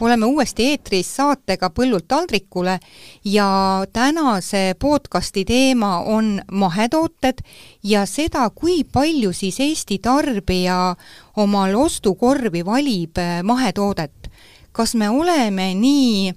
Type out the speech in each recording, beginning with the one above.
oleme uuesti eetris saatega Põllult taldrikule ja tänase podcasti teema on mahetooted ja seda, kui palju siis Eesti tarbija omal ostukorvi valib eh, mahetoodet. kas me oleme nii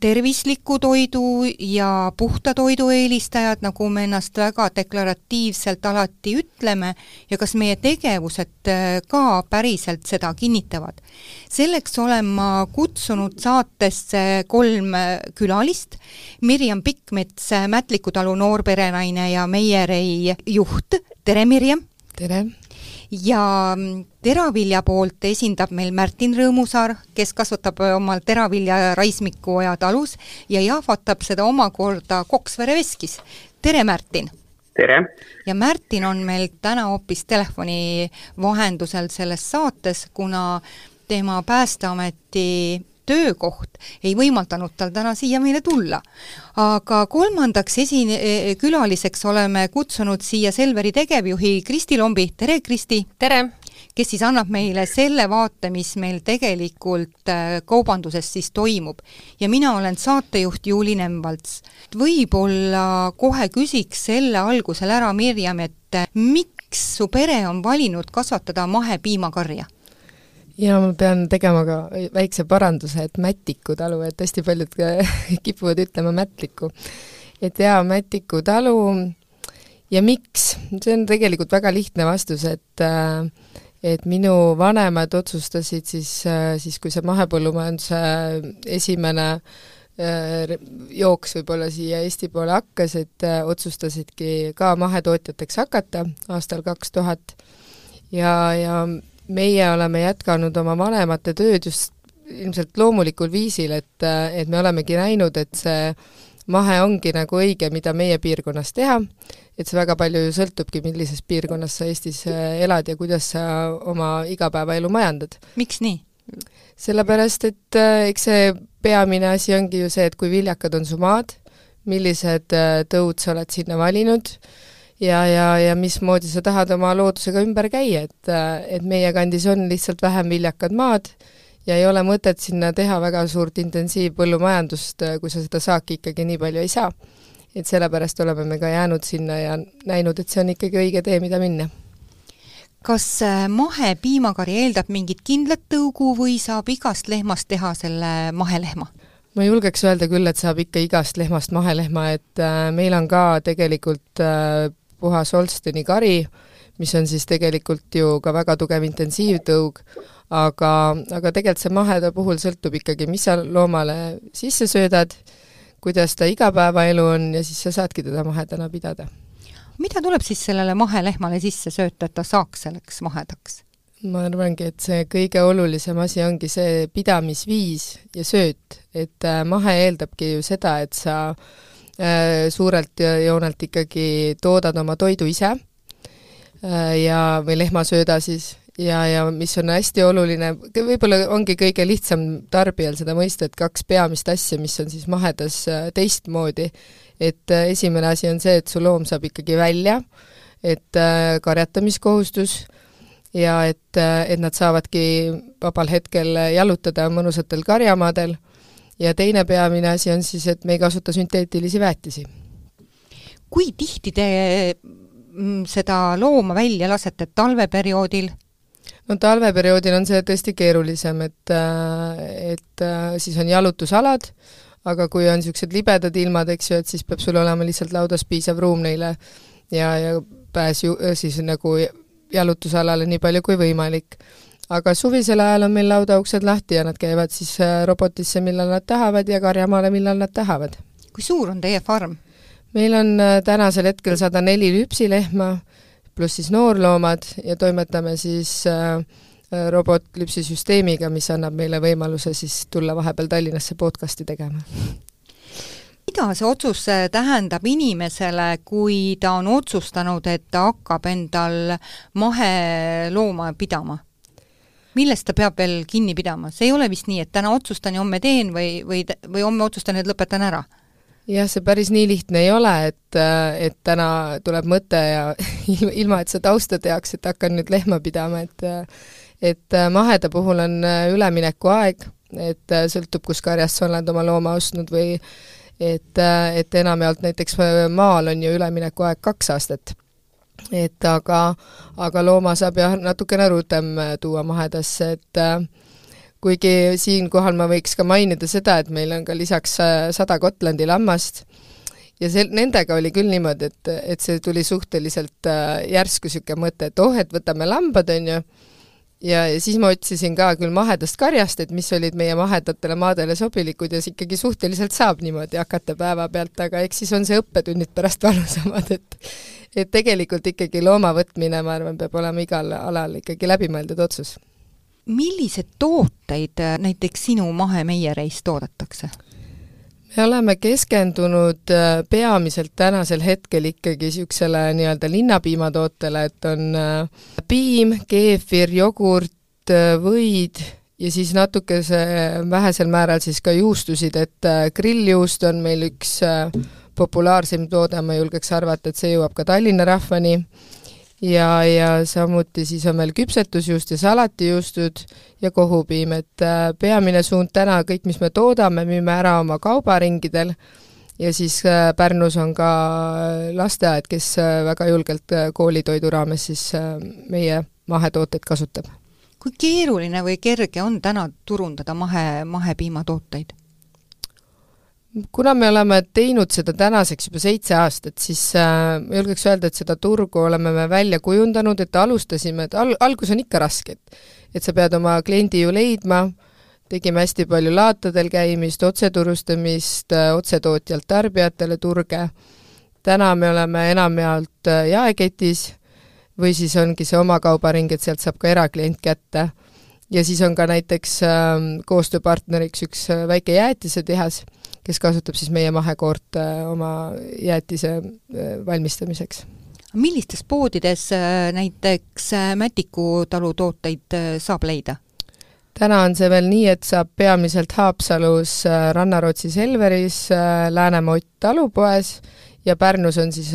tervisliku toidu ja puhta toidu eelistajad, nagu me ennast väga deklaratiivselt alati ütleme, ja kas meie tegevused äh, ka päriselt seda kinnitavad. selleks olen ma kutsunud saatesse kolm äh, külalist, Mirjam Pikkmets, Mätliku talu noorperenaine ja Meierei juht, tere Mirjam! tere! Ja mm, teravilja poolt esindab meil Märtin Rõõmusaar, kes kasvatab omal teravilja Raismikuoja talus ja jahvatab seda omakorda Koksvere veskis. tere, Märtin! tere! ja Märtin on meil täna hoopis telefoni vahendusel selles saates, kuna tema Päästeameti töökoht ei võimaldanud tal täna siia meile tulla. aga kolmandaks esine-, külaliseks oleme kutsunud siia Selveri tegevjuhi Kristi Lombi, tere Kristi! tere! kes siis annab meile selle vaate, mis meil tegelikult äh, kaubanduses siis toimub. ja mina olen saatejuht Juuli Nemvalts. võib-olla kohe küsiks selle algusel ära, Mirjam, et äh, miks su pere on valinud kasvatada mahepiimakarja? Ja ma pean tegema ka väikse paranduse, et Mätiku talu, et hästi paljud kipuvad ütlema Mätliku. et jaa, Mätiku talu ja miks? see on tegelikult väga lihtne vastus, et et minu vanemad otsustasid siis, siis kui see mahepõllumajanduse esimene jooks võib-olla siia Eesti poole hakkas, et otsustasidki ka mahetootjateks hakata aastal kaks tuhat ja, ja meie oleme jätkanud oma vanemate tööd just ilmselt loomulikul viisil, et, et me olemegi näinud, et see mahe ongi nagu õige, mida meie piirkonnas teha, et see väga palju ju sõltubki, millises piirkonnas sa Eestis äh, elad ja kuidas sa oma igapäevaelu majandad. miks nii? sellepärast, et äh, eks see peamine asi ongi ju see, et kui viljakad on su maad, millised äh, tõud sa oled sinna valinud, ja, ja, ja mismoodi sa tahad oma loodusega ümber käia, et, et meie kandis on lihtsalt vähem viljakad maad ja ei ole mõtet sinna teha väga suurt intensiivpõllumajandust, kui sa seda saaki ikkagi nii palju ei saa. et sellepärast oleme me ka jäänud sinna ja näinud, et see on ikkagi õige tee, mida minna. kas äh, mahepiimakari eeldab mingit kindlat tõugu või saab igast lehmast teha selle mahelehma? ma julgeks öelda küll, et saab ikka igast lehmast mahelehma, et äh, meil on ka tegelikult äh, puhas Holsteni kari, mis on siis tegelikult ju ka väga tugev intensiivtõug, aga, aga tegelikult see maheda puhul sõltub ikkagi, mis sa loomale sisse söödad, kuidas ta igapäevaelu on ja siis sa saadki teda mahedana pidada. mida tuleb siis sellele mahelehmale sisse sööta, et ta saaks selleks mahedaks? ma arvangi, et see kõige olulisem asi ongi see pidamisviis ja sööt, et äh, mahe eeldabki ju seda, et sa äh, Äh, suurelt joonelt ikkagi toodad oma toidu ise äh, ja, või lehmasööda siis, ja, ja mis on hästi oluline, võib-olla ongi kõige lihtsam tarbijal seda mõista, et kaks peamist asja, mis on siis mahedas äh, teistmoodi, et esimene asi on see, et su loom saab ikkagi välja, et karjatamiskohustus ja et, et nad saavadki vabal hetkel jalutada mõnusatel karjamaadel ja teine peamine asi on siis, et me ei kasuta sünteetilisi väetisi. kui tihti te mm, seda looma välja lasete, talveperioodil? no talveperioodil on see tõesti keerulisem, et, äh, et äh, siis on jalutusalad, aga kui on niisugused libedad ilmad, eks ju, et siis peab sul olema lihtsalt laudas piisav ruum neile ja, ja pääs ju siis nagu jalutusalale nii palju kui võimalik aga suvisel ajal on meil laudauksed lahti ja nad käivad siis äh, robotisse, millal nad tahavad ja karjamaale, millal nad tahavad. kui suur on teie farm? meil on äh, tänasel hetkel sada neli lüpsilehma, pluss siis noorloomad ja toimetame siis äh, robotlüpsisüsteemiga, mis annab meile võimaluse siis tulla vahepeal Tallinnasse podcasti tegema mida see otsus tähendab inimesele, kui ta on otsustanud, et ta hakkab endal mahelooma pidama? Millest ta peab veel kinni pidama, see ei ole vist nii, et täna otsustan ja homme teen või, või, või homme otsustan, et lõpetan ära? jah, see päris nii lihtne ei ole, et, et täna tuleb mõte ja ilma, et sa tausta teaks, et hakkan nüüd lehma pidama, et et maheda puhul on üleminekuaeg, et sõltub, kus karjast sa oled oma looma ostnud või et, et enamjaolt näiteks maal on ju üleminekuaeg kaks aastat et aga, aga looma saab jah, natukene rutem äh, tuua mahedasse, et äh, kuigi siinkohal ma võiks ka mainida seda, et meil on ka lisaks äh, sada Gotlandi lammast ja sel-, nendega oli küll niimoodi, et, et see tuli suhteliselt järsku niisugune mõte, et oh, et võtame lambad, on ju, ja, ja siis ma otsisin ka küll mahedast karjast, et mis olid meie mahedatele maadele sobilikud ja siis ikkagi suhteliselt saab niimoodi hakata päevapealt, aga eks siis on see õppetunnid pärast valusamad, et et tegelikult ikkagi looma võtmine, ma arvan, peab olema igal alal ikkagi läbimõeldud otsus. milliseid tooteid näiteks sinu mahemeiereis toodetakse? Me oleme keskendunud äh, peamiselt tänasel hetkel ikkagi niisugusele nii-öelda linnapiimatootele, et on äh, piim, keefir, jogurt, äh, võid ja siis natukese vähesel määral siis ka juustusid, et grilljuust on meil üks populaarsim toode, ma julgeks arvata, et see jõuab ka Tallinna rahvani, ja, ja samuti siis on meil küpsetusjuust ja salatijuustud ja kohupiim, et äh, peamine suund täna, kõik, mis me toodame, müüme ära oma kaubaringidel ja siis äh, Pärnus on ka äh, lasteaed, kes väga julgelt koolitoidu raames siis meie mahetooteid kasutab. kui keeruline või kerge on täna turundada mahe, mahepiimatooteid? Kuna me oleme teinud seda tänaseks juba seitse aastat, siis äh, ma julgeks öelda, et seda turgu oleme me välja kujundanud, et alustasime, et al-, algus on ikka raske, et et sa pead oma kliendi ju leidma, tegime hästi palju laatadel käimist, otseturustamist, äh, otsetootjalt tarbijatele turge, täna me oleme enamjaolt äh, jaeketis või siis ongi see oma kaubaring, et sealt saab ka eraklient kätte. ja siis on ka näiteks äh, koostööpartneriks üks äh, väike jäätisetehas kes kasutab siis meie mahekoort äh, oma jäätise äh, valmistamiseks. millistes poodides äh, näiteks Mätiku talu tooteid saab leida? täna on see veel nii, et saab peamiselt Haapsalus Rannarootsi Selveris, Läänemaa Ott talupoes ja Pärnus on siis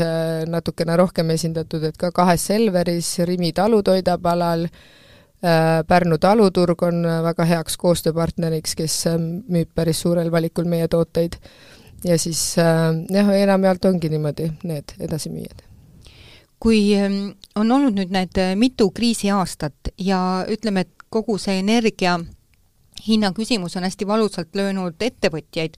natukene rohkem esindatud, et ka kahes Selveris, Rimi talutoidapalal, Äh, Pärnu taluturg on äh, väga heaks koostööpartneriks, kes äh, müüb päris suurel valikul meie tooteid. ja siis jah, enamjaolt ongi niimoodi need edasimüüjad. kui ähm, on olnud nüüd need mitu kriisiaastat ja ütleme, et kogu see energia hinnaküsimus on hästi valusalt löönud ettevõtjaid,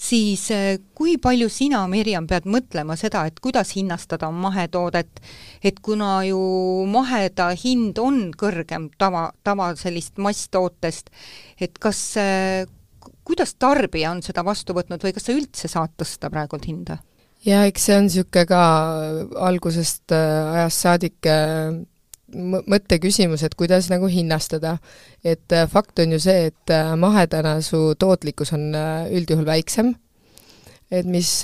siis äh, kui palju sina, Mirjam, pead mõtlema seda, et kuidas hinnastada mahetoodet, et kuna ju maheda hind on kõrgem tava, tava sellist masstootest, et kas, äh, kuidas tarbija on seda vastu võtnud või kas sa üldse saad tõsta praegult hinda? jaa, eks see on niisugune ka algusest äh, ajast saadik mõtteküsimus, et kuidas nagu hinnastada. et äh, fakt on ju see, et äh, mahedana su tootlikkus on äh, üldjuhul väiksem, et mis,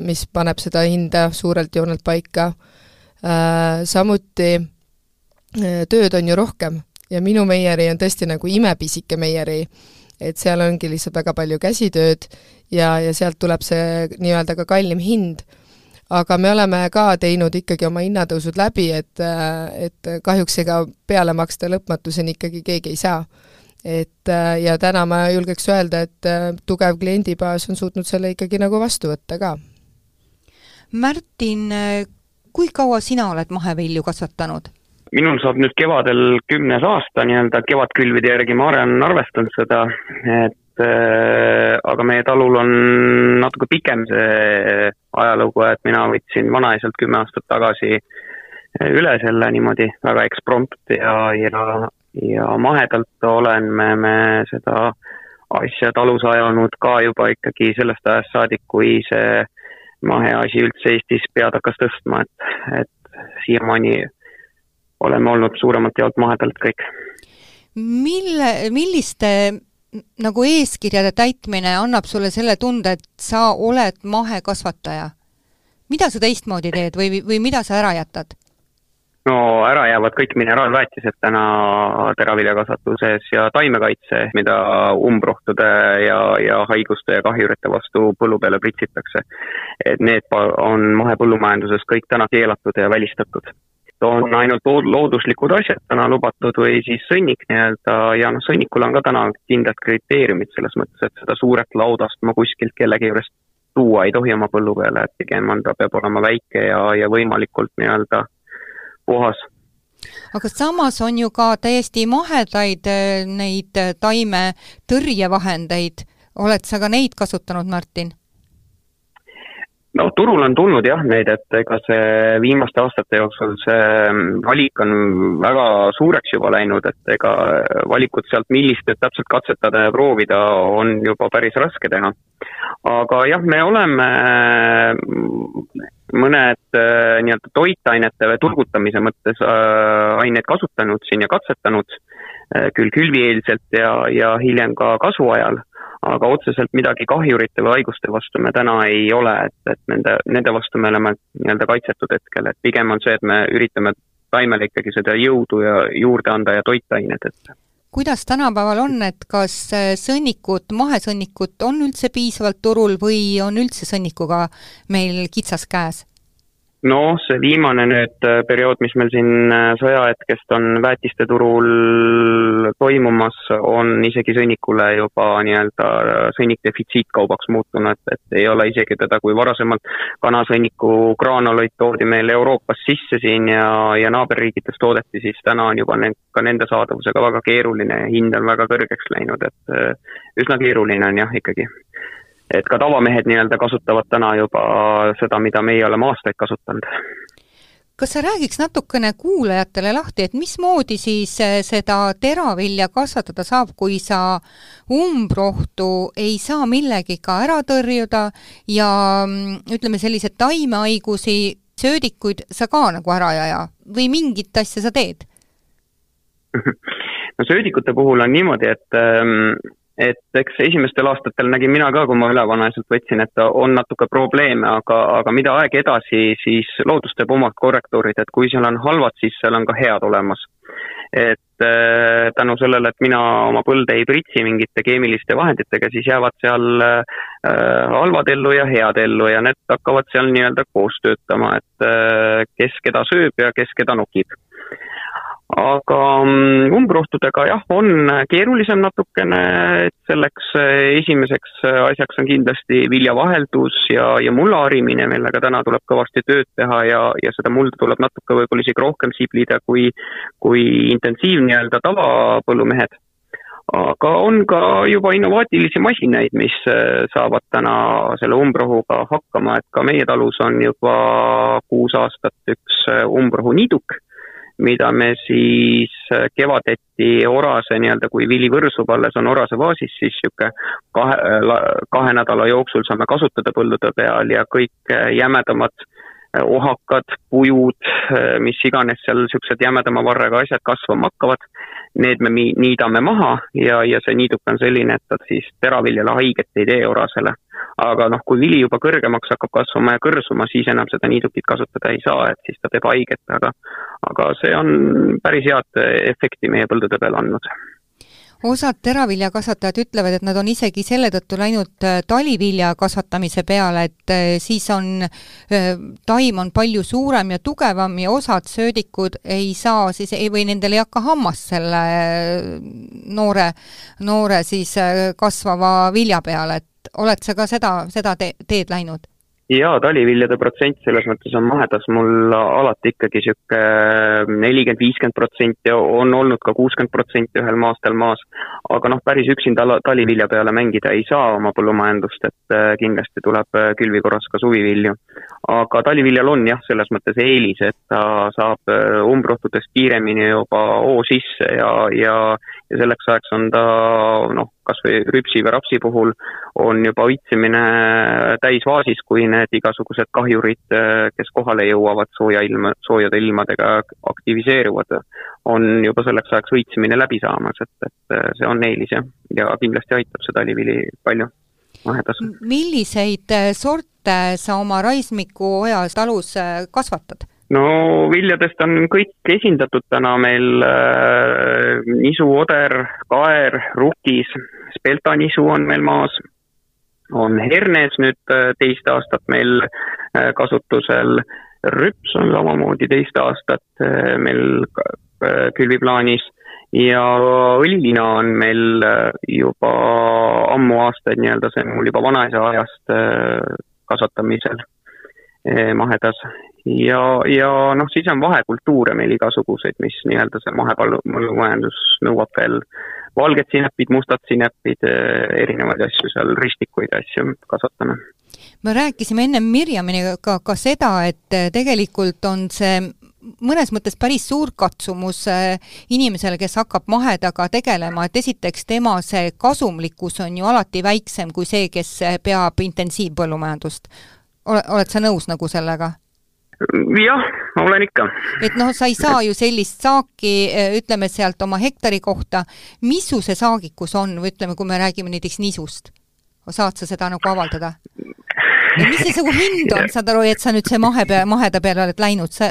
mis paneb seda hinda suurelt joonelt paika, samuti tööd on ju rohkem. Ja minu meieri on tõesti nagu imepisike meieri, et seal ongi lihtsalt väga palju käsitööd ja, ja sealt tuleb see nii-öelda ka kallim hind aga me oleme ka teinud ikkagi oma hinnatõusud läbi, et, et kahjuks ega peale maksta lõpmatuseni ikkagi keegi ei saa. et ja täna ma julgeks öelda, et tugev kliendibaas on suutnud selle ikkagi nagu vastu võtta ka. Märtin, kui kaua sina oled mahevilju kasvatanud? minul saab nüüd kevadel kümnes aasta nii-öelda kevadkülvide järgi, ma olen arvestanud seda, et Äh, aga meie talul on natuke pikem see ajalugu, et mina võtsin vanaisalt kümme aastat tagasi äh, üle selle niimoodi väga eksprompt ja, ja, ja mahedalt oleme me seda asja talus ajanud ka juba ikkagi sellest ajast saadik, kui see maheasi üldse Eestis pead hakkas tõstma, et, et siiamaani oleme olnud suuremalt jaolt mahedalt kõik. mille, milliste nagu eeskirjade täitmine annab sulle selle tunde, et sa oled mahekasvataja. mida sa teistmoodi teed või, või mida sa ära jätad? no ära jäävad kõik mineraalväetised täna teraviljakasvatuses ja taimekaitse, mida umbrohtude ja, ja haiguste ja kahjurite vastu põllu peale pritsitakse. et need on mahepõllumajanduses kõik täna keelatud ja välistatud on ainult looduslikud asjad täna lubatud või siis sõnnik nii-öelda ja noh, sõnnikul on ka täna kindlad kriteeriumid selles mõttes, et seda suuret laudast ma kuskilt kellegi juurest tuua ei tohi oma põllu peale, et pigem on, ta peab olema väike ja, ja võimalikult nii-öelda puhas. aga samas on ju ka täiesti mahedaid eh, neid taimetõrjevahendeid, oled sa ka neid kasutanud, Martin? No turul on tulnud jah neid, et ega see viimaste aastate jooksul see mm, valik on väga suureks juba läinud, et ega valikut sealt, millist täpselt katsetada ja proovida, on juba päris raske teha. aga jah, me oleme mm, mõned äh, nii-öelda toitainete turgutamise mõttes äh, aineid kasutanud siin ja katsetanud, äh, küll külvieelselt ja, ja hiljem ka kasvuajal aga otseselt midagi kahjurite või haiguste vastu me täna ei ole, et, et nende, nende vastu me oleme nii-öelda kaitsetud hetkel, et pigem on see, et me üritame taimele ikkagi seda jõudu ja juurde anda ja toitained, et kuidas tänapäeval on, et kas sõnnikut, mahesõnnikut on üldse piisavalt turul või on üldse sõnnikuga meil kitsas käes? Noh, see viimane nüüd äh, periood, mis meil siin äh, sõjahetkest on väetiste turul toimumas, on isegi sõnnikule juba nii-öelda äh, sõnnik defitsiitkaubaks muutunud, et ei ole isegi teda, kui varasemalt kanasõnniku graanuleid toodi meil Euroopast sisse siin ja, ja naaberriikides toodeti, siis täna on juba need, ka nende saadavusega väga keeruline ja hind on väga kõrgeks läinud, et üsna keeruline on jah, ikkagi et ka tavamehed nii-öelda kasutavad täna juba seda, mida meie oleme aastaid kasutanud. kas sa räägiks natukene kuulajatele lahti, et mismoodi siis eh, seda teravilja kasvatada saab, kui sa umbrohtu ei saa millegiga ära tõrjuda ja mm, ütleme, selliseid taimehaigusi, söödikuid sa ka nagu ära ei aja või mingit asja sa teed? no söödikute puhul on niimoodi, et ähm, et eks esimestel aastatel nägin mina ka, kui ma ülevanaiselt võtsin, et on natuke probleeme, aga, aga mida aeg edasi, siis loodus teeb omad korrektuurid, et kui seal on halvad, siis seal on ka head olemas. et äh, tänu sellele, et mina oma põlde ei pritsi mingite keemiliste vahenditega, siis jäävad seal äh, halvad ellu ja head ellu ja need hakkavad seal nii-öelda koos töötama, et äh, kes keda sööb ja kes keda nokib aga mm, umbrohtudega jah, on keerulisem natukene, et selleks eh, esimeseks eh, asjaks on kindlasti viljavaheldus ja, ja mulla harimine, millega täna tuleb kõvasti tööd teha ja, ja seda mulda tuleb natuke võib-olla isegi rohkem siblida kui, kui intensiiv nii-öelda tavapõllumehed. aga on ka juba innovaatilisi masinaid, mis eh, saavad täna selle umbrohuga hakkama, et ka meie talus on juba kuus aastat üks umbrohu niiduk mida me siis äh, kevadeti orase nii-öelda, kui vili võrsub alles, on orase vaasis, siis niisugune kahe, äh, kahe nädala jooksul saame kasutada põldude peal ja kõik äh, jämedamad ohakad, pujud, mis iganes seal niisugused jämedama varrega asjad kasvama hakkavad, need me niidame maha ja, ja see niiduk on selline, et ta siis teraviljale haiget ei tee orasele. Aga noh, kui vili juba kõrgemaks hakkab kasvama ja kõrsuma, siis enam seda niidukit kasutada ei saa, et siis ta teeb haiget, aga aga see on päris head efekti meie põldude peale andnud osad teraviljakasvatajad ütlevad, et nad on isegi selle tõttu läinud äh, talivilja kasvatamise peale, et äh, siis on, äh, taim on palju suurem ja tugevam ja osad söödikud ei saa siis, või nendel ei hakka hammas selle noore, noore siis kasvava vilja peale, et oled sa ka seda, seda te teed läinud? Jaa, taliviljade protsent selles mõttes on mahedas mul alati ikkagi niisugune nelikümmend, viiskümmend protsenti, on olnud ka kuuskümmend protsenti ühel maastel maas, aga noh, päris üksinda talivilja peale mängida ei saa oma põllumajandust, et äh, kindlasti tuleb äh, külvi korras ka suvivilju. aga taliviljal on jah, selles mõttes eelis, et ta saab äh, umbrohtudest kiiremini juba hoo sisse ja, ja ja selleks ajaks on ta noh, kas või rüpsi või rapsi puhul on juba õitsimine täisfaasis, kui need igasugused kahjurid, kes kohale jõuavad sooja ilma, soojade ilmadega aktiviseeruvad, on juba selleks ajaks õitsimine läbi saamas, et, et see on eelis jah, ja kindlasti aitab seda olivili palju mahedas. milliseid sorte sa oma Raismiku ojas talus kasvatad? No viljadest on kõik esindatud täna meil äh, nisu, oder, kaer, rukis, speltanisu on meil maas, on hernes nüüd äh, teist aastat meil äh, kasutusel, rüps on samamoodi teist aastat äh, meil äh, külviplaanis ja õlilina on meil äh, juba ammu aastaid nii-öelda, see on mul juba vanaisa ajast äh, kasvatamisel mahedas ja, ja noh, siis on vahekultuure meil igasuguseid, mis nii-öelda see mahepõllumajandus nõuab veel valged sinepid, mustad sinepid, erinevaid asju seal, ristikuid asju kasvatame. me rääkisime ennem Mirjamiga ka, ka seda, et tegelikult on see mõnes mõttes päris suur katsumus äh, inimesele, kes hakkab mahedaga tegelema, et esiteks tema see kasumlikkus on ju alati väiksem kui see, kes peab intensiivpõllumajandust. ole, oled sa nõus nagu sellega? Jah, olen ikka. et noh, sa ei saa ju sellist saaki, eh, ütleme sealt oma hektari kohta, mis su see saagikus on või ütleme, kui me räägime näiteks nisust, saad sa seda nagu avaldada? ja mis see nagu hind on, saad aru, et sa nüüd see mahe pea, maheda peale oled läinud, sa,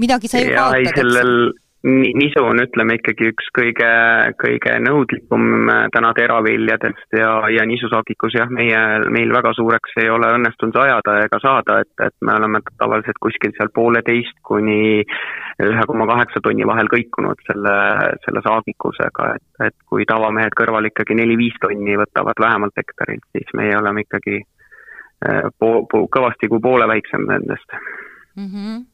midagi sa ju kaotad, eks? Nisu on, ütleme ikkagi üks kõige, kõige nõudlikum äh, täna teraviljadest ja, ja nisusaagikus jah, meie, meil väga suureks ei ole õnnestunud ajada ega saada, et, et me oleme tavaliselt kuskil seal pooleteist kuni ühe koma kaheksa tonni vahel kõikunud selle, selle saagikusega, et, et kui tavamehed kõrval ikkagi neli-viis tonni võtavad vähemalt hektarilt, siis meie oleme ikkagi äh, po-, po-, kõvasti kui poole väiksem nendest mm. -hmm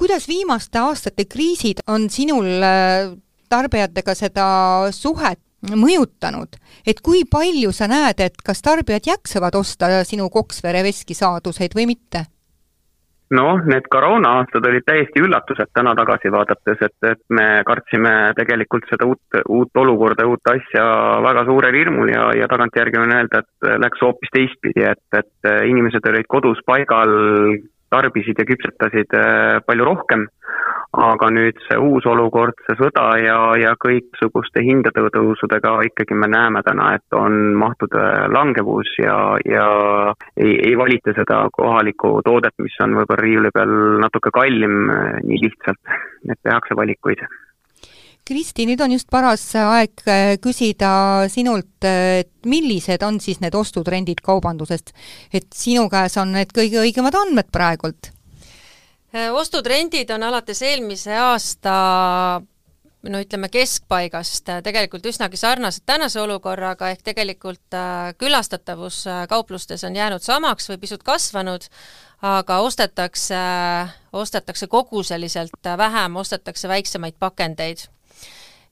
kuidas viimaste aastate kriisid on sinul äh, tarbijatega seda suhet mõjutanud, et kui palju sa näed, et kas tarbijad jaksavad osta sinu koksvere veski saaduseid või mitte? noh, need koroona-aastad olid täiesti üllatused täna tagasi vaadates, et, et me kartsime tegelikult seda uut, uut olukorda, uut asja väga suurel hirmul ja, ja tagantjärgi võin öelda, et läks hoopis teistpidi, et, et inimesed olid kodus paigal, tarbisid ja küpsetasid äh, palju rohkem, aga nüüd see uus olukord, see sõda ja, ja kõiksuguste hindade tõusudega ikkagi me näeme täna, et on mahtude langevus ja, ja ei, ei valita seda kohalikku toodet, mis on võib-olla riiuli peal natuke kallim äh, nii lihtsalt, et tehakse valikuid Kristi, nüüd on just paras aeg äh, küsida sinult, et millised on siis need ostutrendid kaubandusest? et sinu käes on need kõige õigemad andmed praegult. Äh, ostutrendid on alates eelmise aasta no ütleme, keskpaigast äh, tegelikult üsnagi sarnased tänase olukorraga, ehk tegelikult külastatavus kauplustes on jäänud samaks või pisut kasvanud, aga ostetakse, ostetakse koguseliselt vähem, ostetakse väiksemaid pakendeid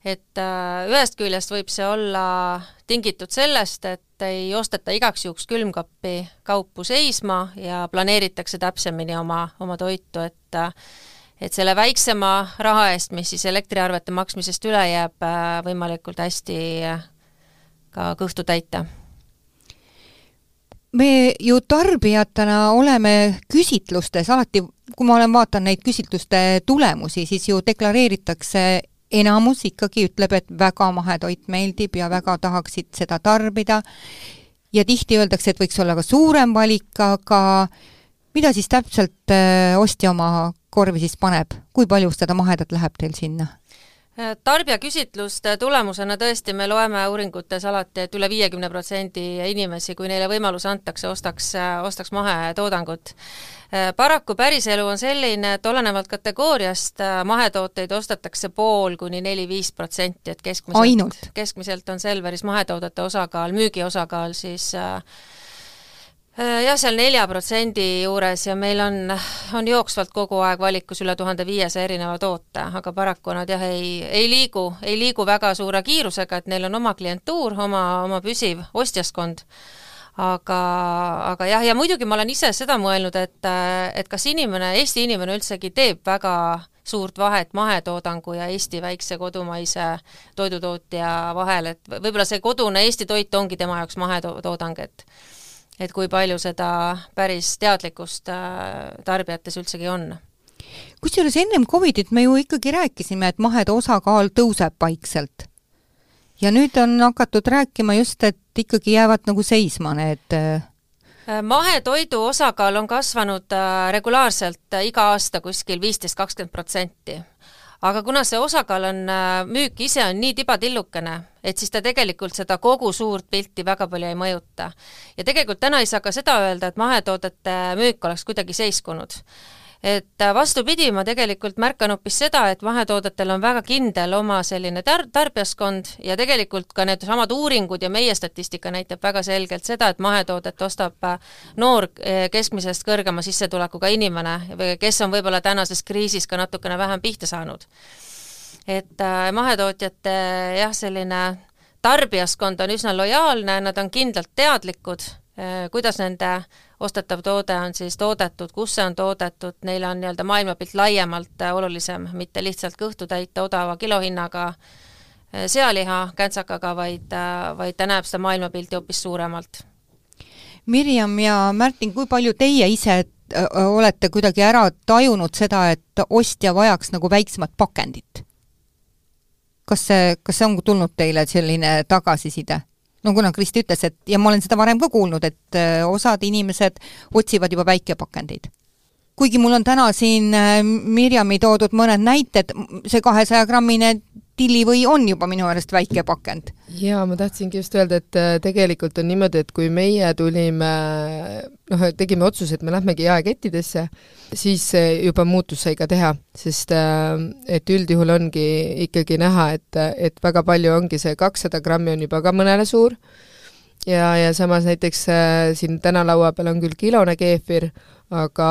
et äh, ühest küljest võib see olla tingitud sellest, et ei osteta igaks juhuks külmkappi kaupu seisma ja planeeritakse täpsemini oma, oma toitu, et et selle väiksema raha eest, mis siis elektriarvete maksmisest üle jääb, äh, võimalikult hästi äh, ka kõhtu täita. Me ju tarbijatena oleme küsitlustes alati, kui ma olen, vaatan neid küsitluste tulemusi, siis ju deklareeritakse enamus ikkagi ütleb, et väga mahetoit meeldib ja väga tahaksid seda tarbida ja tihti öeldakse, et võiks olla ka suurem valik, aga mida siis täpselt äh, ostja oma korvi siis paneb, kui palju seda mahedat läheb teil sinna? Tarbijaküsitluste tulemusena tõesti me loeme uuringutes alati, et üle viiekümne protsendi inimesi, kui neile võimalus antakse, ostaks, ostaks mahetoodangut. paraku päriselu on selline, et olenevalt kategooriast mahetooteid ostetakse pool kuni neli-viis protsenti, et keskmiselt, keskmiselt on Selveris mahetoodete osakaal, müügi osakaal siis äh, Äh, jah, seal nelja protsendi juures ja meil on, on jooksvalt kogu aeg valikus üle tuhande viiesaja erineva toote, aga paraku nad jah, ei, ei liigu, ei liigu väga suure kiirusega, et neil on oma klientuur, oma, oma püsiv ostjaskond. Aga, aga jah, ja muidugi ma olen ise seda mõelnud, et, et kas inimene, Eesti inimene üldsegi teeb väga suurt vahet mahetoodangu ja Eesti väikse kodumaise toidutootja vahel, et võib-olla see kodune Eesti toit ongi tema jaoks mahetoodang, et et kui palju seda päris teadlikkust äh, tarbijates üldsegi on kusjuures ennem Covidit me ju ikkagi rääkisime, et mahede osakaal tõuseb vaikselt ja nüüd on hakatud rääkima just, et ikkagi jäävad nagu seisma need äh, mahetoidu osakaal on kasvanud äh, regulaarselt äh, iga aasta kuskil viisteist, kakskümmend protsenti. Aga kuna see osakaal on, müük ise on nii tibatillukene, et siis ta tegelikult seda kogu suurt pilti väga palju ei mõjuta. ja tegelikult täna ei saa ka seda öelda, et mahetoodete müük oleks kuidagi seiskunud et äh, vastupidi, ma tegelikult märkan hoopis seda, et mahetoodetel on väga kindel oma selline tar-, tarbijaskond ja tegelikult ka needsamad uuringud ja meie statistika näitab väga selgelt seda, et mahetoodet ostab äh, noor äh, keskmisest kõrgema sissetulekuga inimene, kes on võib-olla tänases kriisis ka natukene vähem pihta saanud. et mahetootjate jah, selline tarbijaskond on üsna lojaalne, nad on kindlalt teadlikud, kuidas nende ostetav toode on siis toodetud, kus see on toodetud, neile on nii-öelda maailmapilt laiemalt äh, olulisem, mitte lihtsalt kõhtu täita odava kilohinnaga äh, sealiha käntsakaga, vaid, äh, vaid ta näeb seda maailmapilti hoopis suuremalt. Mirjam ja Märtin, kui palju teie ise olete kuidagi ära tajunud seda, et ostja vajaks nagu väiksemat pakendit? kas see, kas see on tulnud teile selline tagasiside? No kuna Kristi ütles, et ja ma olen seda varem ka kuulnud, et äh, osad inimesed otsivad juba väikepakendeid. kuigi mul on täna siin äh, Mirjami toodud mõned näited, see kahesaja grammine tillivõi on juba minu meelest väike pakend. jaa, ma tahtsingi just öelda, et äh, tegelikult on niimoodi, et kui meie tulime, noh, tegime otsuse, et me lähmegi jaekettidesse, siis juba muutus sai ka teha, sest äh, et üldjuhul ongi ikkagi näha, et, et väga palju ongi see kakssada grammi on juba ka mõnele suur, ja, ja samas näiteks äh, siin täna laua peal on küll kilone keefir, aga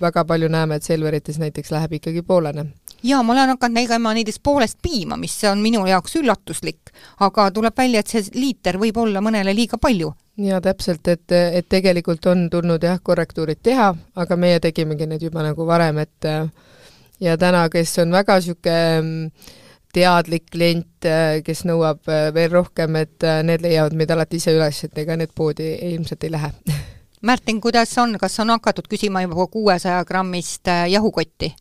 väga palju näeme, et Selverites näiteks läheb ikkagi poolene jaa, ma olen hakanud nägema näiteks poolest piima, mis on minu jaoks üllatuslik, aga tuleb välja, et see liiter võib olla mõnele liiga palju. jaa, täpselt, et, et tegelikult on tulnud jah, korrektuurid teha, aga meie tegimegi need juba nagu varem, et ja täna, kes on väga niisugune mm, teadlik klient, kes nõuab veel rohkem, et need leiavad meid alati ise üles, et ega need poodi ilmselt ei lähe Märten, kuidas on, kas on hakatud küsima juba kuuesaja grammist jahukotti?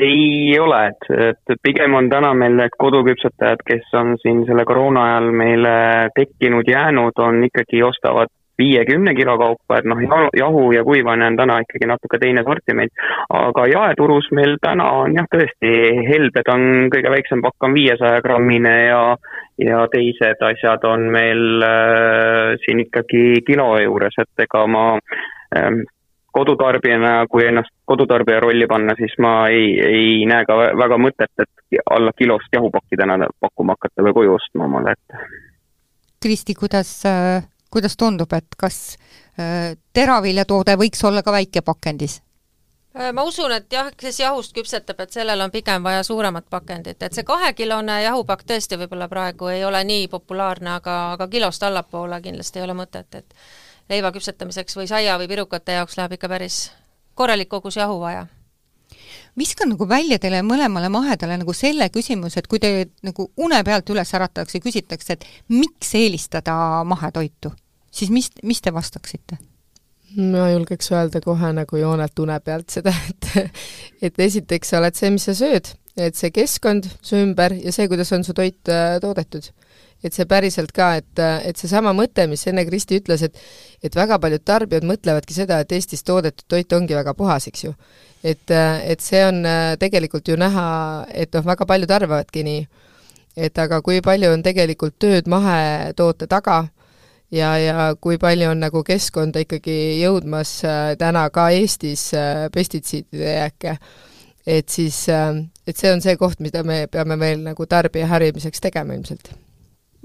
Ei ole, et, et pigem on täna meil need koduküpsetajad, kes on siin selle koroona ajal meile tekkinud, jäänud, on ikkagi, ostavad viiekümne kilo kaupa, et noh, jahu ja kuivane on täna ikkagi natuke teine sortiment. aga jaeturus meil täna on jah, tõesti, helbed on kõige väiksem pakk on viiesaja grammine ja ja teised asjad on meil äh, siin ikkagi kilo juures, et ega ma äh, kodutarbijana, kui ennast kodutarbija rolli panna, siis ma ei, ei näe ka väga mõtet, et alla kilost jahupakki täna pakkuma hakata või koju ostma omale, et. Kristi, kuidas, kuidas tundub, et kas äh, teraviljatoode võiks olla ka väikepakendis? Äh, ma usun, et jah, kes jahust küpsetab, et sellel on pigem vaja suuremat pakendit, et see kahekilone jahupakk tõesti võib-olla praegu ei ole nii populaarne, aga, aga kilost allapoole kindlasti ei ole mõtet, et leiva küpsetamiseks või saia või pirukate jaoks läheb ikka päris korralik kogus jahu vaja viskan nagu välja teile mõlemale mahedale nagu selle küsimuse, et kui te nagu une pealt üles äratatakse ja küsitakse, et miks eelistada mahetoitu, siis mis, mis te vastaksite? ma julgeks öelda kohe nagu joonelt une pealt seda, et et esiteks sa oled see, mis sa sööd, et see keskkond su ümber ja see, kuidas on su toit äh, toodetud et see päriselt ka, et, et seesama mõte, mis enne Kristi ütles, et et väga paljud tarbijad mõtlevadki seda, et Eestis toodetud toit ongi väga puhas, eks ju. et, et see on tegelikult ju näha, et noh, väga paljud arvavadki nii. et aga kui palju on tegelikult tööd mahetoote taga ja, ja kui palju on nagu keskkonda ikkagi jõudmas täna ka Eestis pestitsiidide jääke, et siis, et see on see koht, mida me peame veel nagu tarbija harimiseks tegema ilmselt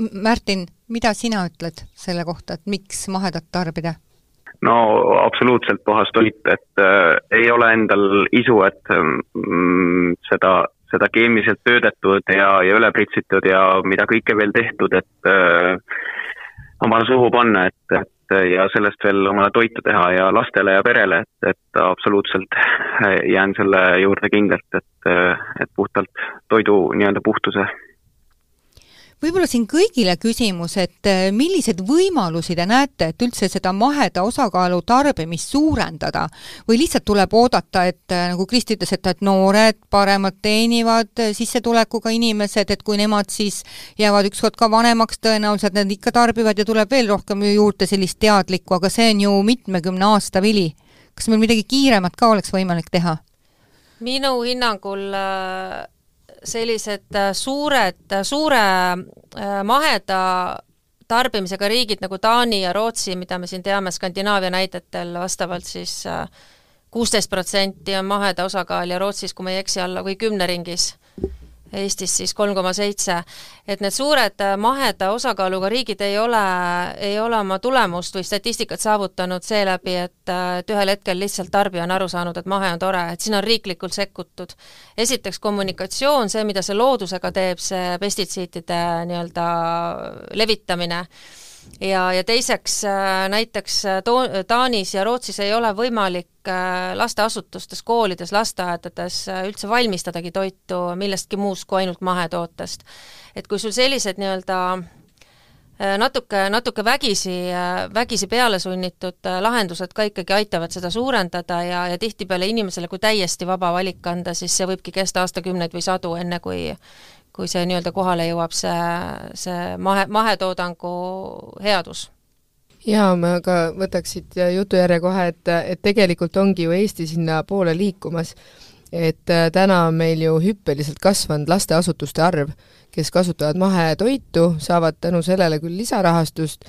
Märtin, mida sina ütled selle kohta, et miks mahedat tarbida? no absoluutselt puhas toit, et äh, ei ole endal isu, et mm, seda, seda keemiliselt töödetud ja, ja üle pritsitud ja mida kõike veel tehtud, et äh, omale suhu panna, et, et ja sellest veel omale toitu teha ja lastele ja perele, et, et absoluutselt jään selle juurde kindlalt, et, et puhtalt toidu nii-öelda puhtuse võib-olla siin kõigile küsimus, et äh, milliseid võimalusi te näete, et üldse seda maheda osakaalu tarbimist suurendada või lihtsalt tuleb oodata, et äh, nagu Kristi ütles, et, et noored paremalt teenivad äh, sissetulekuga inimesed, et kui nemad siis jäävad ükskord ka vanemaks, tõenäoliselt nad ikka tarbivad ja tuleb veel rohkem juurde sellist teadlikku, aga see on ju mitmekümne aasta vili. kas meil midagi kiiremat ka oleks võimalik teha? minu hinnangul äh sellised äh, suured, äh, suure äh, maheda tarbimisega riigid nagu Taani ja Rootsi, mida me siin teame Skandinaavia näidetel, vastavalt siis kuusteist protsenti on maheda osakaal ja Rootsis, kui ma ei eksi, alla või kümne ringis Eestis siis kolm koma seitse, et need suured äh, maheda osakaaluga riigid ei ole, ei ole oma tulemust või statistikat saavutanud seeläbi, et, äh, et ühel hetkel lihtsalt tarbija on aru saanud, et mahe on tore, et siin on riiklikult sekkutud. esiteks kommunikatsioon, see, mida see loodusega teeb, see pestitsiidide nii-öelda levitamine ja, ja teiseks äh, näiteks äh, to-, Taanis ja Rootsis ei ole võimalik äh, lasteasutustes, koolides, lasteaedades üldse valmistadagi toitu millestki muust kui ainult mahetootest. et kui sul sellised nii-öelda natuke, natuke vägisi, vägisi peale sunnitud lahendused ka ikkagi aitavad seda suurendada ja, ja tihtipeale inimesele, kui täiesti vaba valik anda, siis see võibki kesta aastakümneid või sadu, enne kui kui see nii-öelda kohale jõuab, see, see mahe, mahetoodangu headus jaa, ma ka võtaks siit jutujärje kohe, et, et tegelikult ongi ju Eesti sinnapoole liikumas. et äh, täna on meil ju hüppeliselt kasvanud lasteasutuste arv, kes kasutavad mahetoitu, saavad tänu sellele küll lisarahastust,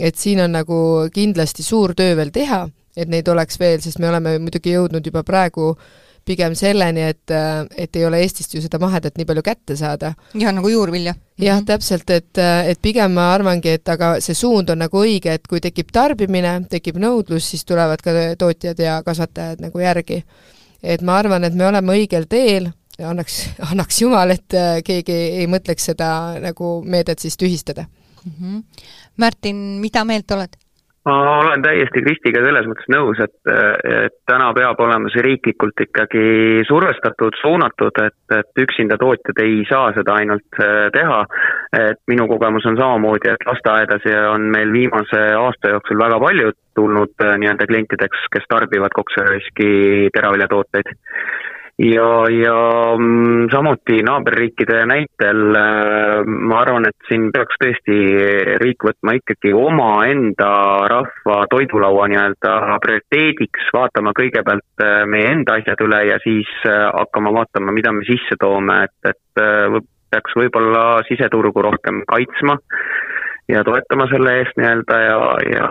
et siin on nagu kindlasti suur töö veel teha, et neid oleks veel, sest me oleme muidugi jõudnud juba praegu äh, pigem selleni, et, et ei ole Eestist ju seda mahedat nii palju kätte saada. jah, nagu juurvilja. jah -hmm., täpselt, et, et pigem ma arvangi, et aga see suund on nagu õige, et kui tekib tarbimine, tekib nõudlus, siis tulevad ka tootjad ja kasvatajad nagu järgi. et ma arvan, et me oleme õigel teel, annaks, annaks jumal, et keegi ei mõtleks seda nagu meedet siis tühistada mm. -hmm. Märtin, mida meelt oled? Ma olen täiesti Kristiga selles mõttes nõus, et, et täna peab olema see riiklikult ikkagi survestatud, suunatud, et, et üksinda tootjad ei saa seda ainult äh, teha. et minu kogemus on samamoodi, et lasteaedas on meil viimase aasta jooksul väga palju tulnud äh, nii-öelda klientideks, kes tarbivad koksariski teraviljatooteid ja, ja mm, samuti naaberriikide näitel äh, ma arvan, et siin peaks tõesti riik võtma ikkagi omaenda rahva toidulaua nii-öelda prioriteediks, vaatama kõigepealt äh, meie enda asjad üle ja siis äh, hakkama vaatama, mida me sisse toome, et, et peaks võib-olla siseturgu rohkem kaitsma ja toetama selle eest nii-öelda ja, ja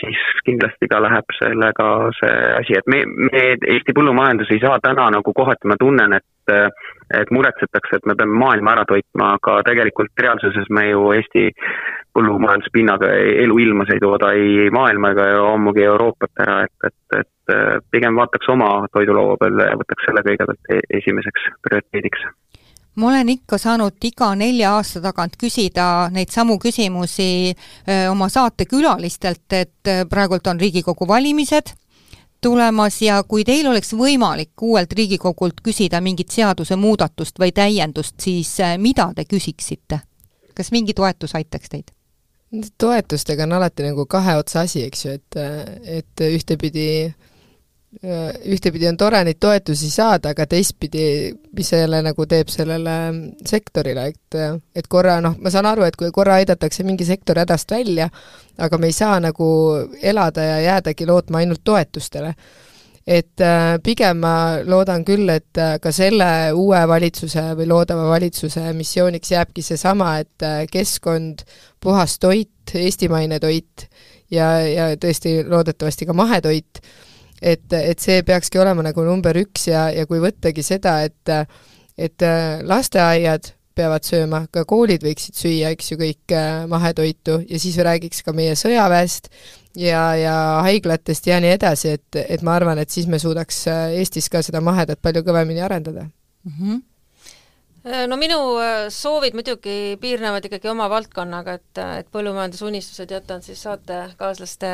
siis kindlasti ka läheb sellega see asi, et me, me, Eesti põllumajandus ei saa täna nagu kohati, ma tunnen, et et muretsetakse, et me peame maailma ära toitma, aga tegelikult reaalsuses me ju Eesti põllumajanduspinnaga eluilmas ei tooda ei maailma ega ammugi Euroopat ära, et, et, et pigem vaataks oma toidulaua peale ja võtaks selle kõigepealt e-, esimeseks prioriteediks ma olen ikka saanud iga nelja aasta tagant küsida neid samu küsimusi öö, oma saatekülalistelt, et praegult on Riigikogu valimised tulemas ja kui teil oleks võimalik uuelt Riigikogult küsida mingit seadusemuudatust või täiendust, siis mida te küsiksite? kas mingi toetus aitaks teid? toetustega on alati nagu kahe otsa asi, eks ju, et, et ühtepidi ühtepidi on tore neid toetusi saada, aga teistpidi, mis selle nagu teeb sellele sektorile, et et korra noh, ma saan aru, et kui korra aidatakse mingi sektor hädast välja, aga me ei saa nagu elada ja jäädagi lootma ainult toetustele. et äh, pigem ma loodan küll, et äh, ka selle uue valitsuse või loodava valitsuse missiooniks jääbki seesama, et äh, keskkond, puhas toit, eestimaine toit ja, ja tõesti loodetavasti ka mahetoit et, et see peakski olema nagu number üks ja, ja kui võttagi seda, et et äh, lasteaiad peavad sööma, ka koolid võiksid süüa, eks ju, kõik äh, mahetoitu ja siis räägiks ka meie sõjaväest ja, ja haiglatest ja nii edasi, et, et ma arvan, et siis me suudaks äh, Eestis ka seda mahedat palju kõvemini arendada mm. -hmm no minu äh, soovid muidugi piirnevad ikkagi oma valdkonnaga, et, et põllumajandusunistused jätan siis saatekaaslaste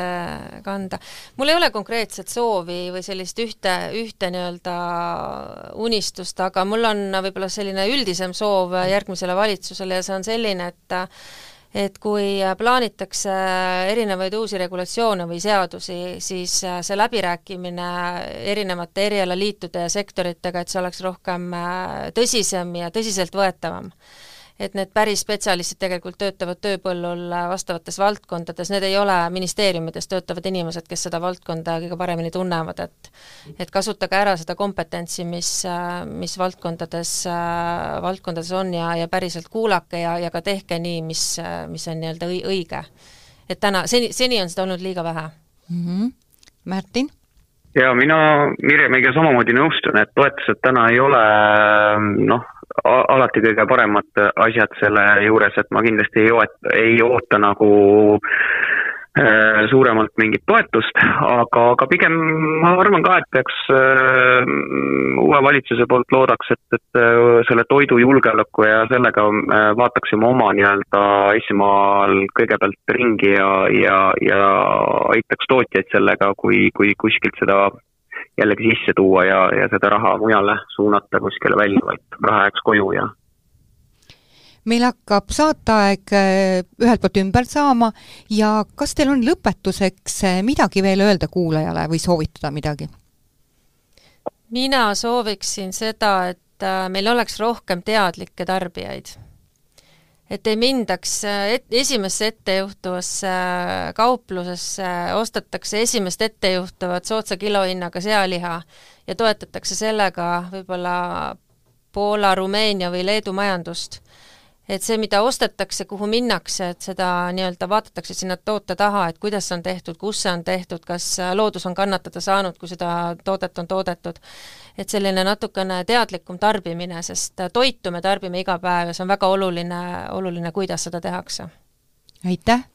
kanda. mul ei ole konkreetset soovi või sellist ühte, ühte nii-öelda unistust, aga mul on võib-olla selline üldisem soov järgmisele valitsusele ja see on selline, et et kui plaanitakse erinevaid uusi regulatsioone või seadusi, siis see läbirääkimine erinevate erialaliitude ja sektoritega, et see oleks rohkem tõsisem ja tõsiseltvõetavam et need päris spetsialistid tegelikult töötavad tööpõllul vastavates valdkondades, need ei ole ministeeriumides töötavad inimesed, kes seda valdkonda kõige paremini tunnevad, et et kasutage ära seda kompetentsi, mis, mis valdkondades, valdkondades on ja, ja päriselt kuulake ja, ja ka tehke nii, mis, mis on nii-öelda õige. et täna, seni, seni on seda olnud liiga vähe mm. -hmm. Märtin? Ja mina Mirjamiga samamoodi nõustun, et toetused täna ei ole noh, alati kõige paremad asjad selle juures, et ma kindlasti ei oota, ei oota nagu äh, suuremalt mingit toetust, aga, aga pigem ma arvan ka, et peaks äh, uue valitsuse poolt loodaks, et, et äh, selle toidujulgeoleku ja sellega äh, vaataksime oma nii-öelda Eestimaal kõigepealt ringi ja, ja, ja aitaks tootjaid sellega, kui, kui kuskilt seda jällegi sisse tuua ja, ja seda raha mujale suunata kuskile välja, vaid raha jääks koju ja meil hakkab saateaeg äh, ühelt poolt ümber saama ja kas teil on lõpetuseks äh, midagi veel öelda kuulajale või soovitada midagi? mina sooviksin seda, et äh, meil oleks rohkem teadlikke tarbijaid et ei mindaks et, esimesse ettejuhtuvasse kauplusesse, ostetakse esimest ettejuhtuvat soodsa kilohinnaga sealiha ja toetatakse sellega võib-olla Poola, Rumeenia või Leedu majandust et see, mida ostetakse, kuhu minnakse, et seda nii-öelda vaadatakse sinna toote taha, et kuidas see on tehtud, kus see on tehtud, kas loodus on kannatada saanud, kui seda toodet on toodetud. et selline natukene teadlikum tarbimine, sest toitu me tarbime iga päev ja see on väga oluline, oluline, kuidas seda tehakse. aitäh!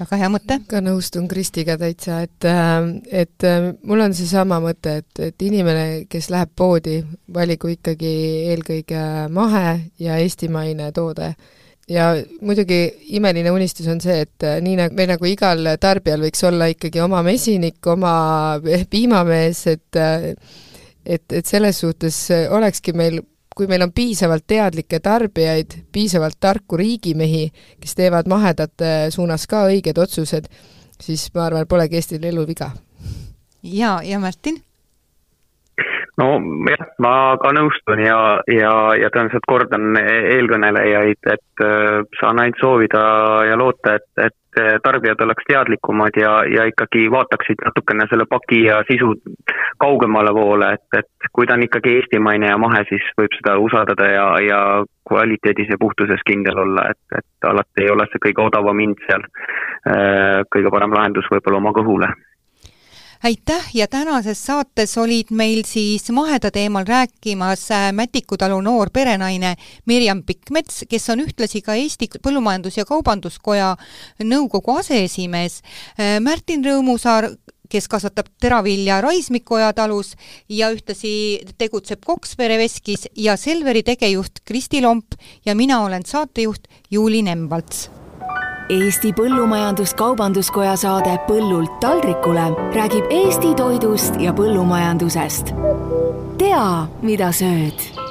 Väga hea mõte. ka nõustun Kristiga täitsa, et, et mul on seesama mõte, et, et inimene, kes läheb poodi, valigu ikkagi eelkõige mahe ja eestimaine toode. ja muidugi imeline unistus on see, et nii nagu, või nagu igal tarbijal võiks olla ikkagi oma mesinik, oma piimamees, et et, et selles suhtes olekski meil kui meil on piisavalt teadlikke tarbijaid, piisavalt tarku riigimehi, kes teevad mahedate suunas ka õiged otsused, siis ma arvan, polegi Eestil elul viga. ja, ja Martin? no jah, ma ka nõustun ja, ja, ja tõenäoliselt kordan eelkõnelejaid, et äh, saan ainult soovida ja loota, et, et tarbijad oleks teadlikumad ja, ja ikkagi vaataksid natukene selle paki ja sisu kaugemale poole, et, et kui ta on ikkagi eestimaine ja mahe, siis võib seda usaldada ja, ja kvaliteedis ja puhtuses kindel olla, et, et alati ei ole see kõige odavam hind seal. Äh, kõige parem lahendus võib-olla oma kõhule aitäh! Ja tänases saates olid meil siis maheda teemal rääkimas äh, Mätiku talu noor perenaine Mirjam Pikkmets, kes on ühtlasi ka Eesti Põllumajandus- ja Kaubanduskoja nõukogu aseesimees, äh, Märtin Rõõmusaar, kes kasvatab teravilja Raismikoja talus ja ühtlasi tegutseb Kokspere veskis ja Selveri tegejuht Kristi Lomp ja mina olen saatejuht Juuli Nemvalts Eesti Põllumajandus-Kaubanduskoja saade Põllult taldrikule räägib Eesti toidust ja põllumajandusest. tea, mida sööd